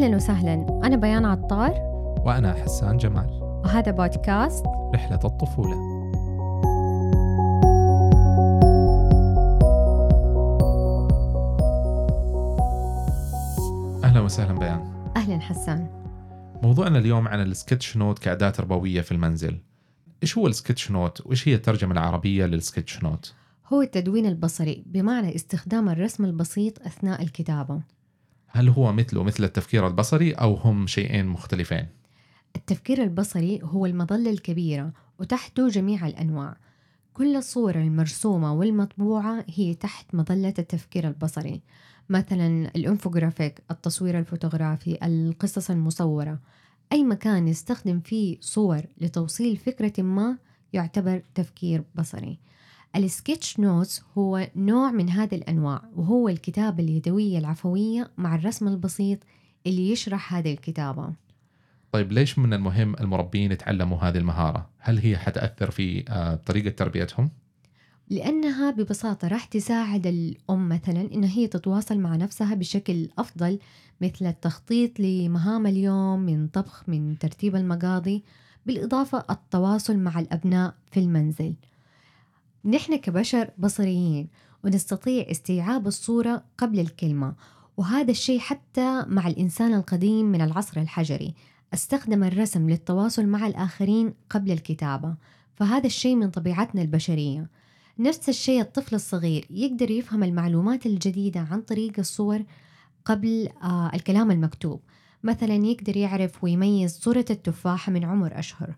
أهلا وسهلا. أنا بيان عطار. وأنا حسان جمال. وهذا بودكاست رحلة الطفولة. أهلا وسهلا بيان. أهلا حسان. موضوعنا اليوم عن ال sketchnote كأداة تربوية في المنزل. إيش هو ال sketchnote؟ وإيش هي الترجمة العربية لل sketchnote؟ هو التدوين البصري بمعنى استخدام الرسم البسيط أثناء الكتابة. هل هو مثله مثل التفكير البصري أو هم شيئين مختلفين؟ التفكير البصري هو المظلة الكبيرة وتحته جميع الأنواع. كل الصور المرسومة والمطبوعة هي تحت مظلة التفكير البصري. مثلا الإنفوجرافيك التصوير الفوتوغرافي القصص المصورة. أي مكان يستخدم فيه صور لتوصيل فكرة ما يعتبر تفكير بصري. ال sketchnotes هو نوع من هذه الأنواع وهو الكتابة اليدوية العفوية مع الرسم البسيط اللي يشرح هذه الكتابة طيب ليش من المهم المربين يتعلموا هذه المهارة؟ هل هي حتأثر في آه، طريقة تربيتهم؟ لأنها ببساطة راح تساعد الأم مثلا إن هي تتواصل مع نفسها بشكل أفضل مثل التخطيط لمهام اليوم من طبخ من ترتيب المقاضي بالإضافة التواصل مع الأبناء في المنزل نحن كبشر بصريين ونستطيع استيعاب الصورة قبل الكلمة وهذا الشيء حتى مع الإنسان القديم من العصر الحجري. أستخدم الرسم للتواصل مع الآخرين قبل الكتابة فهذا الشيء من طبيعتنا البشرية. نفس الشيء الطفل الصغير يقدر يفهم المعلومات الجديدة عن طريق الصور قبل آه الكلام المكتوب. مثلا يقدر يعرف ويميز صورة التفاحة من عمر أشهر.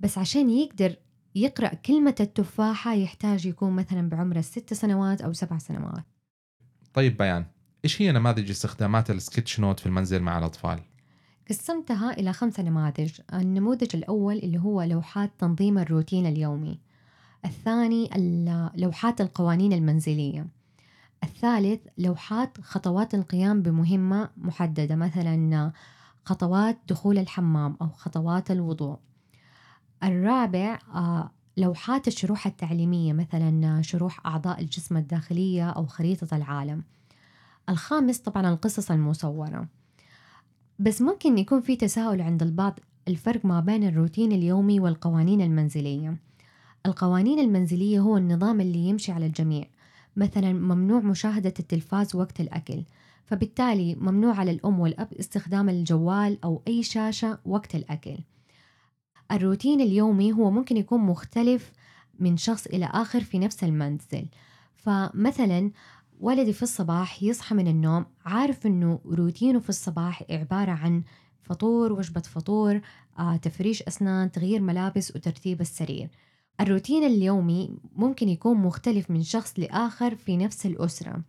بس عشان يقدر يقرأ كلمة التفاحة يحتاج يكون مثلا بعمر الست سنوات أو سبع سنوات. طيب بيان إيش هي نماذج استخدامات ال sketchnote في المنزل مع الأطفال؟ قسمتها إلى خمسة نماذج. النموذج الأول اللي هو لوحات تنظيم الروتين اليومي. الثاني لوحات القوانين المنزلية. الثالث لوحات خطوات القيام بمهمة محددة مثلا خطوات دخول الحمام أو خطوات الوضوء. الرابع آه، لوحات الشروح التعليمية مثلا شروح أعضاء الجسم الداخلية أو خريطة العالم. الخامس طبعا القصص المصورة. بس ممكن يكون في تساؤل عند البعض الفرق ما بين الروتين اليومي والقوانين المنزلية. القوانين المنزلية هو النظام اللي يمشي على الجميع. مثلا ممنوع مشاهدة التلفاز وقت الأكل. فبالتالي ممنوع على الأم والأب استخدام الجوال أو أي شاشة وقت الأكل. الروتين اليومي هو ممكن يكون مختلف من شخص إلى آخر في نفس المنزل. فمثلا ولدي في الصباح يصحى من النوم عارف إنه روتينه في الصباح عبارة عن فطور وجبة فطور آه، تفريش أسنان تغيير ملابس وترتيب السرير. الروتين اليومي ممكن يكون مختلف من شخص لآخر في نفس الأسرة.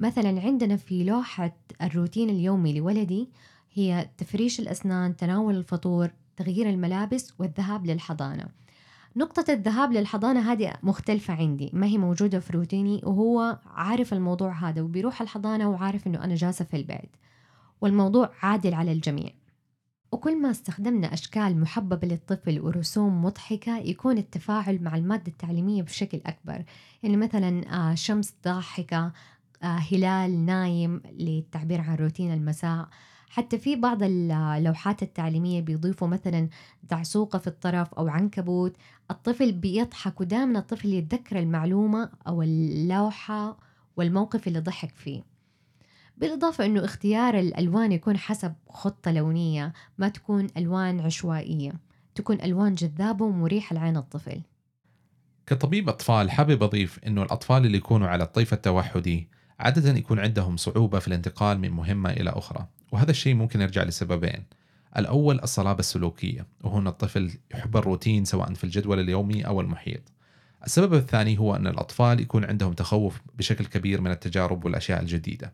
مثلا عندنا في لوحة الروتين اليومي لولدي هي تفريش الأسنان تناول الفطور تغيير الملابس والذهاب للحضانة. نقطة الذهاب للحضانة هذه مختلفة عندي ما هي موجودة في روتيني وهو عارف الموضوع هذا وبيروح الحضانة وعارف إنه أنا جالسة في البيت. والموضوع عادل على الجميع. وكل ما استخدمنا أشكال محببة للطفل ورسوم مضحكة يكون التفاعل مع المادة التعليمية بشكل أكبر. يعني مثلا آه، شمس ضاحكة آه، هلال نايم للتعبير عن روتين المساء حتى في بعض اللوحات التعليمية بيضيفوا مثلا دعسوقة في الطرف أو عنكبوت. الطفل بيضحك ودائما الطفل يتذكر المعلومة أو اللوحة والموقف اللي ضحك فيه. بالإضافة أنه اختيار الألوان يكون حسب خطة لونية ما تكون ألوان عشوائية تكون ألوان جذابة ومريحة لعين الطفل. كطبيب أطفال حابب أضيف أنه الأطفال اللي يكونوا على الطيف التوحدي عادة يكون عندهم صعوبة في الانتقال من مهمة إلى أخرى. وهذا الشيء ممكن يرجع لسببين. الأول الصلابة السلوكية وهنا الطفل يحب الروتين سواء في الجدول اليومي أو المحيط. السبب الثاني هو أن الأطفال يكون عندهم تخوف بشكل كبير من التجارب والأشياء الجديدة.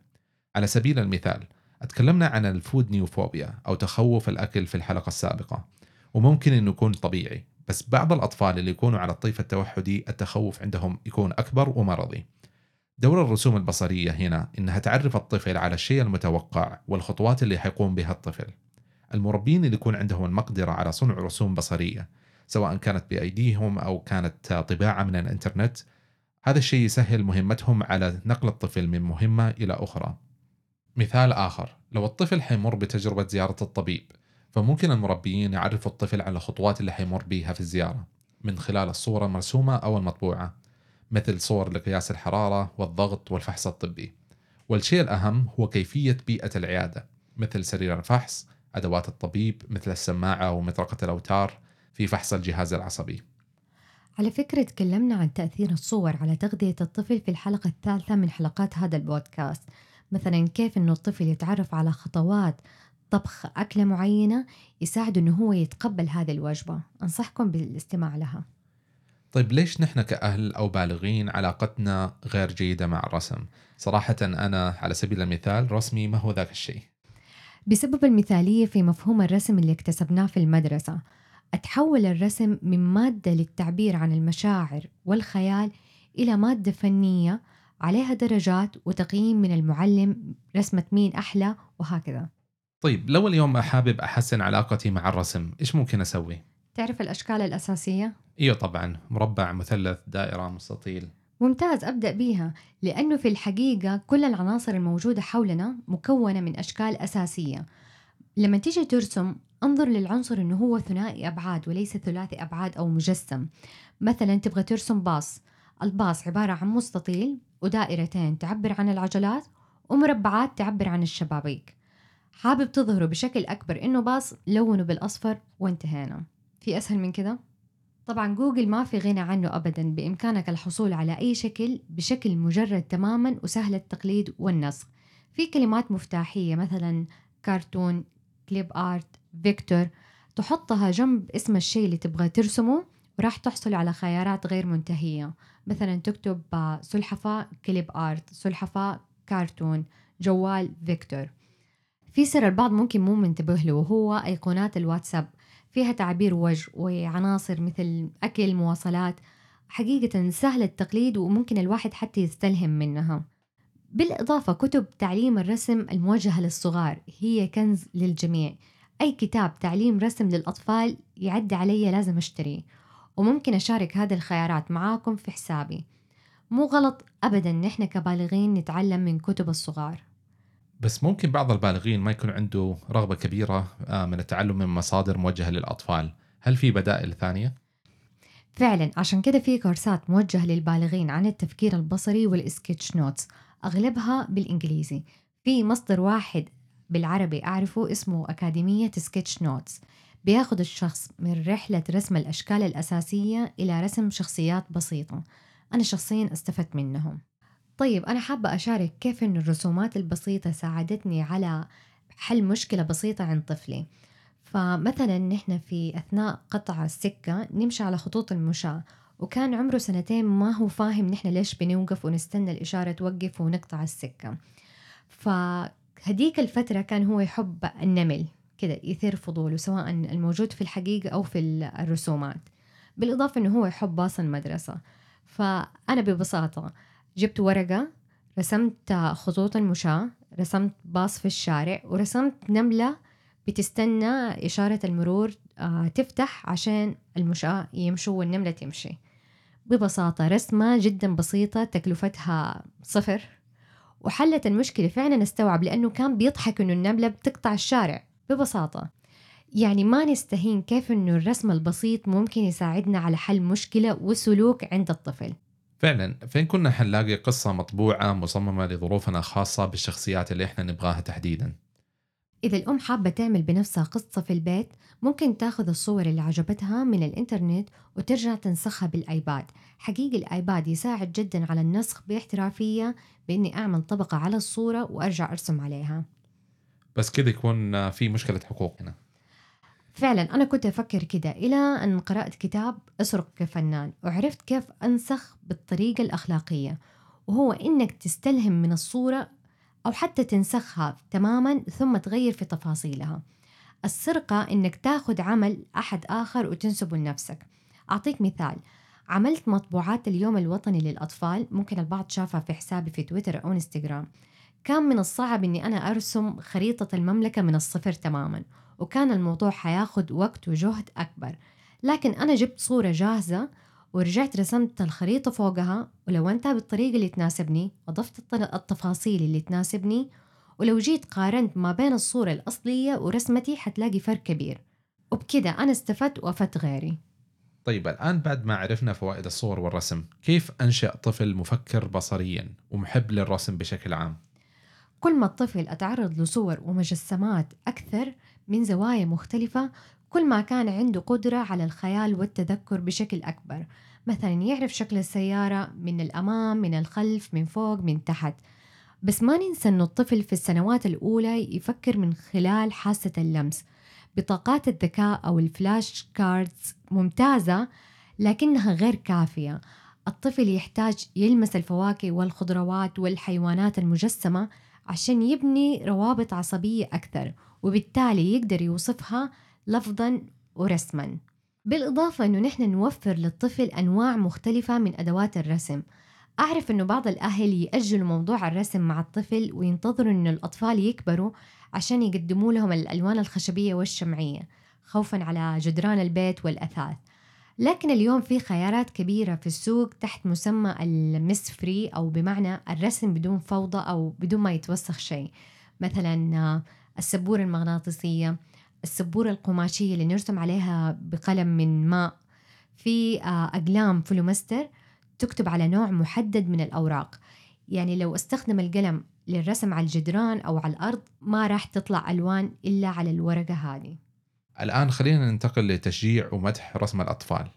على سبيل المثال اتكلمنا عن الفود نيوفوبيا أو تخوف الأكل في الحلقة السابقة وممكن أنه يكون طبيعي بس بعض الأطفال اللي يكونوا على الطيف التوحدي التخوف عندهم يكون أكبر ومرضي. دور الرسوم البصرية هنا إنها تعرف الطفل على الشيء المتوقع والخطوات اللي حيقوم بها الطفل. المربين اللي يكون عندهم المقدرة على صنع رسوم بصرية سواء كانت بأيديهم أو كانت طباعة من الإنترنت هذا الشيء يسهل مهمتهم على نقل الطفل من مهمة إلى أخرى. مثال آخر لو الطفل حيمر بتجربة زيارة الطبيب فممكن المربيين يعرفوا الطفل على الخطوات اللي حيمر بيها في الزيارة من خلال الصورة المرسومة أو المطبوعة. مثل صور لقياس الحرارة والضغط والفحص الطبي. والشيء الأهم هو كيفية بيئة العيادة مثل سرير الفحص أدوات الطبيب مثل السماعة ومطرقة الأوتار في فحص الجهاز العصبي. على فكرة تكلمنا عن تأثير الصور على تغذية الطفل في الحلقة الثالثة من حلقات هذا البودكاست. مثلا كيف أنه الطفل يتعرف على خطوات طبخ أكلة معينة يساعد أنه هو يتقبل هذه الوجبة. أنصحكم بالاستماع لها. طيب ليش نحن كأهل أو بالغين علاقتنا غير جيدة مع الرسم؟ صراحة أنا على سبيل المثال رسمي ما هو ذاك الشيء بسبب المثالية في مفهوم الرسم اللي اكتسبناه في المدرسة أتحول الرسم من مادة للتعبير عن المشاعر والخيال إلى مادة فنية عليها درجات وتقييم من المعلم رسمة مين أحلى وهكذا طيب لو اليوم حابب أحسن علاقتي مع الرسم إيش ممكن أسوي؟ تعرف الأشكال الأساسية؟ إيوه طبعا مربع مثلث دائرة مستطيل. ممتاز أبدأ بيها. لأنه في الحقيقة كل العناصر الموجودة حولنا مكونة من أشكال أساسية. لما تيجي ترسم انظر للعنصر إنه هو ثنائي أبعاد وليس ثلاثي أبعاد أو مجسم. مثلا تبغى ترسم باص. الباص عبارة عن مستطيل ودائرتين تعبر عن العجلات ومربعات تعبر عن الشبابيك. حابب تظهره بشكل أكبر إنه باص لونه بالأصفر وانتهينا. في أسهل من كده؟ طبعا جوجل ما في غنى عنه أبدا بإمكانك الحصول على أي شكل بشكل مجرد تماما وسهل التقليد والنسخ. في كلمات مفتاحية مثلا كرتون clip art vector تحطها جنب اسم الشيء اللي تبغى ترسمه وراح تحصل على خيارات غير منتهية. مثلا تكتب سلحفاة clip art سلحفاة كرتون أو vector. في سر البعض ممكن مو منتبه له وهو أيقونات الواتساب. فيها تعبير وجه وعناصر مثل أكل مواصلات حقيقة سهل التقليد وممكن الواحد حتى يستلهم منها. بالإضافة كتب تعليم الرسم الموجهة للصغار هي كنز للجميع. أي كتاب تعليم رسم للأطفال يعد علي لازم أشتريه وممكن أشارك هذه الخيارات معاكم في حسابي. مو غلط أبدا نحن كبالغين نتعلم من كتب الصغار. بس ممكن بعض البالغين ما يكون عنده رغبة كبيرة آه، من التعلم من مصادر موجهة للأطفال. هل في بدائل ثانية؟ فعلا عشان كده في كورسات موجهة للبالغين عن التفكير البصري وال sketchnotes أغلبها بالإنجليزي. في مصدر واحد بالعربي أعرفه اسمه أكاديمية sketchnotes. بياخد الشخص من رحلة رسم الأشكال الأساسية إلى رسم شخصيات بسيطة. أنا شخصيا استفدت منهم. طيب أنا حابة أشارك كيف إن الرسومات البسيطة ساعدتني على حل مشكلة بسيطة عند طفلي. فمثلا نحن في أثناء قطع السكة نمشي على خطوط المشاة وكان عمره سنتين ما هو فاهم نحن ليش بنوقف ونستنى الإشارة توقف ونقطع السكة. فهديك الفترة كان هو يحب النمل كده يثير فضوله سواء الموجود في الحقيقة أو في الرسومات. بالإضافة أنه هو يحب باص المدرسة. فأنا ببساطة جبت ورقة رسمت خطوط المشاة رسمت باص في الشارع ورسمت نملة بتستنى إشارة المرور آه، تفتح عشان المشاة يمشوا والنملة تمشي. ببساطة رسمة جدا بسيطة تكلفتها صفر وحلت المشكلة فعلا استوعب لأنه كان بيضحك إنه النملة بتقطع الشارع. ببساطة يعني ما نستهين كيف إنه الرسم البسيط ممكن يساعدنا على حل مشكلة وسلوك عند الطفل. فعلا فين كنا حنلاقي قصة مطبوعة مصممة لظروفنا الخاصة بالشخصيات اللي إحنا نبغاها تحديدا. إذا الأم حابة تعمل بنفسها قصة في البيت ممكن تأخذ الصور اللي عجبتها من الإنترنت وترجع تنسخها بالآيباد. حقيقي الآيباد يساعد جدا على النسخ باحترافية بإني أعمل طبقة على الصورة وأرجع أرسم عليها. بس كذا يكون في مشكلة حقوق هنا فعلا أنا كنت أفكر كده إلى أن قرأت كتاب أسرق كفنان وعرفت كيف أنسخ بالطريقة الأخلاقية وهو إنك تستلهم من الصورة أو حتى تنسخها تماما ثم تغير في تفاصيلها. السرقة إنك تاخذ عمل أحد آخر وتنسبه لنفسك. أعطيك مثال عملت مطبوعات اليوم الوطني للأطفال ممكن البعض شافها في حسابي في تويتر أو إنستغرام. كان من الصعب إني أنا أرسم خريطة المملكة من الصفر تماما. وكان الموضوع حياخد وقت وجهد أكبر. لكن أنا جبت صورة جاهزة ورجعت رسمت الخريطة فوقها ولونتها بالطريقة اللي تناسبني وضفت التفاصيل اللي تناسبني ولو جيت قارنت ما بين الصورة الأصلية ورسمتي حتلاقي فرق كبير. وبكده أنا استفدت وأفدت غيري. طيب الآن بعد ما عرفنا فوائد الصور والرسم كيف أنشأ طفل مفكر بصريا ومحب للرسم بشكل عام؟ كل ما الطفل أتعرض لصور ومجسمات أكثر من زوايا مختلفة كل ما كان عنده قدرة على الخيال والتذكر بشكل أكبر. مثلا يعرف شكل السيارة من الأمام من الخلف من فوق من تحت. بس ما ننسى أن الطفل في السنوات الأولى يفكر من خلال حاسة اللمس. بطاقات الذكاء أو الفلاش كاردز ممتازة لكنها غير كافية. الطفل يحتاج يلمس الفواكه والخضروات والحيوانات المجسمة عشان يبني روابط عصبية أكثر وبالتالي يقدر يوصفها لفظا ورسما. بالإضافة أنه نحن نوفر للطفل أنواع مختلفة من أدوات الرسم. أعرف أنه بعض الأهل يأجلوا موضوع الرسم مع الطفل وينتظروا أنه الأطفال يكبروا عشان يقدموا لهم الألوان الخشبية والشمعية خوفا على جدران البيت والأثاث. لكن اليوم في خيارات كبيرة في السوق تحت مسمى المس فري أو بمعنى الرسم بدون فوضى أو بدون ما يتوسخ شيء. مثلا السبورة المغناطيسية السبورة القماشية اللي نرسم عليها بقلم من ماء. في أقلام فلومستر تكتب على نوع محدد من الأوراق. يعني لو استخدم القلم للرسم على الجدران أو على الأرض ما راح تطلع ألوان إلا على الورقة هذه. الآن خلينا ننتقل لتشجيع ومدح رسم الأطفال.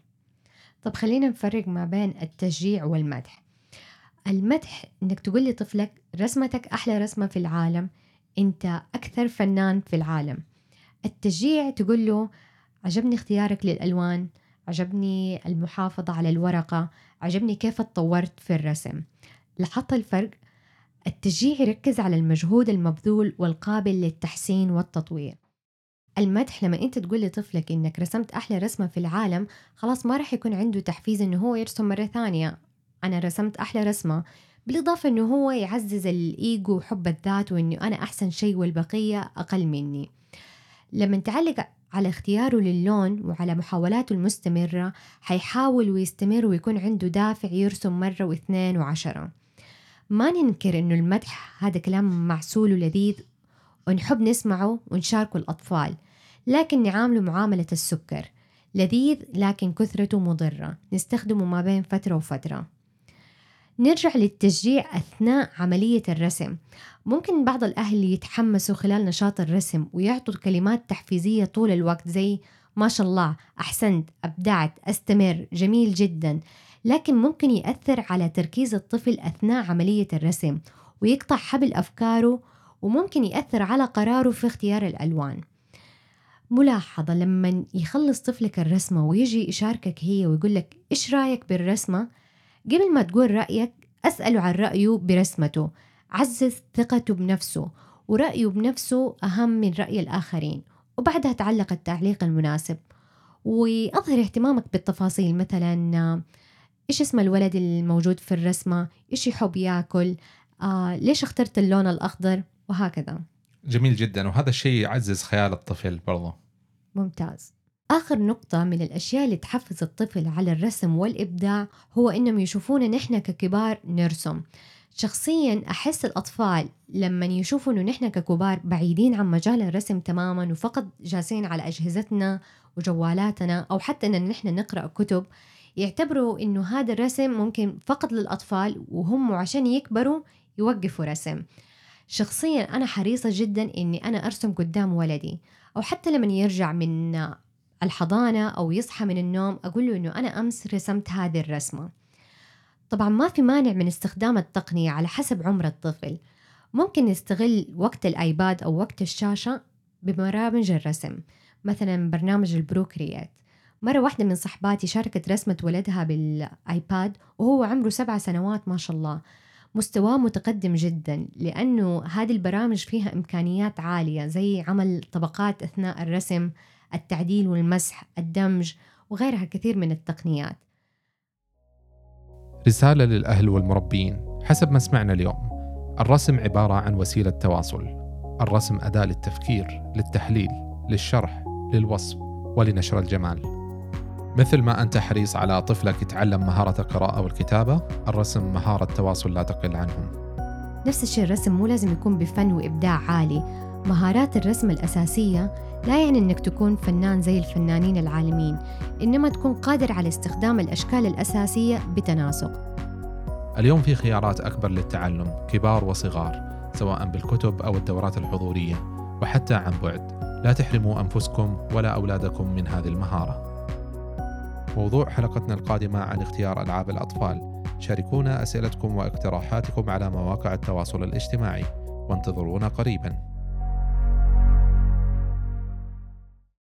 طب خلينا نفرق ما بين التشجيع والمدح. المدح إنك تقول لطفلك رسمتك أحلى رسمة في العالم أنت أكثر فنان في العالم. التشجيع تقول له عجبني اختيارك للألوان عجبني المحافظة على الورقة عجبني كيف تطورت في الرسم. لاحظت الفرق؟ التشجيع يركز على المجهود المبذول والقابل للتحسين والتطوير. المدح لما انت تقول لطفلك انك رسمت أحلى رسمة في العالم خلاص ما راح يكون عنده تحفيز إنه هو يرسم مرة ثانية. أنا رسمت أحلى رسمة. بالإضافة إنه هو يعزز الإيجو وحب الذات وإنه أنا أحسن شيء والبقية أقل مني. لما تعلق على اختياره للون وعلى محاولاته المستمرة حيحاول ويستمر ويكون عنده دافع يرسم مرة واثنين وعشرة. ما ننكر إنه المدح هذا كلام معسول ولذيذ ونحب نسمعه ونشاركه الأطفال. لكن نعامله معاملة السكر. لذيذ لكن كثرته مضرة. نستخدمه ما بين فترة وفترة. نرجع للتشجيع أثناء عملية الرسم. ممكن بعض الأهل يتحمسوا خلال نشاط الرسم ويعطوا كلمات تحفيزية طول الوقت زي ما شاء الله أحسنت أبدعت أستمر جميل جدا. لكن ممكن يأثر على تركيز الطفل أثناء عملية الرسم ويقطع حبل أفكاره وممكن يأثر على قراره في اختيار الألوان. ملاحظة لما يخلص طفلك الرسمة ويجي يشاركك هي ويقول لك إيش رأيك بالرسمة؟ قبل ما تقول رأيك أسأله عن رأيه برسمته. عزز ثقته بنفسه ورأيه بنفسه أهم من رأي الآخرين وبعدها تعلق التعليق المناسب. وأظهر اهتمامك بالتفاصيل مثلا إيش اسم الولد الموجود في الرسمة؟ إيش يحب ياكل؟ آه ليش اخترت اللون الأخضر؟ وهكذا. جميل جدا. وهذا الشيء يعزز خيال الطفل برضه ممتاز. آخر نقطة من الأشياء اللي تحفز الطفل على الرسم والإبداع هو إنهم يشوفونا نحن ككبار نرسم. شخصيا أحس الأطفال لما يشوفوا إنه نحن ككبار بعيدين عن مجال الرسم تماما وفقط جالسين على أجهزتنا وجوالاتنا أو حتى إن نحن نقرأ كتب يعتبروا إنه هذا الرسم ممكن فقط للأطفال وهم عشان يكبروا يوقفوا رسم. شخصيا أنا حريصة جدا إني أنا أرسم قدام ولدي أو حتى لما يرجع من الحضانة أو يصحى من النوم أقول له إنه أنا أمس رسمت هذه الرسمة. طبعا ما في مانع من استخدام التقنية على حسب عمر الطفل. ممكن نستغل وقت الآيباد أو وقت الشاشة ببرامج الرسم مثلا برنامج ال Procreate مرة واحدة من صاحباتي شاركت رسمة ولدها بالآيباد وهو عمره سبع سنوات ما شاء الله. مستواه متقدم جدا لأنه هذه البرامج فيها إمكانيات عالية زي عمل طبقات أثناء الرسم التعديل والمسح الدمج وغيرها كثير من التقنيات. رسالة للأهل والمربين حسب ما سمعنا اليوم. الرسم عبارة عن وسيلة تواصل. الرسم أداة للتفكير للتحليل للشرح للوصف ولنشر الجمال. مثل ما أنت حريص على طفلك يتعلم مهارة القراءة والكتابة الرسم مهارة تواصل لا تقل عنهم. نفس الشيء الرسم مو لازم يكون بفن وإبداع عالي. مهارات الرسم الأساسية لا يعني أنك تكون فنان زي الفنانين العالمين إنما تكون قادر على استخدام الأشكال الأساسية بتناسق. اليوم في خيارات أكبر للتعلم كبار وصغار سواء بالكتب أو الدورات الحضورية وحتى عن بعد. لا تحرموا أنفسكم ولا أولادكم من هذه المهارة. موضوع حلقتنا القادمة عن اختيار ألعاب الأطفال. شاركونا أسئلتكم واقتراحاتكم على مواقع التواصل الاجتماعي. وانتظرونا قريباً.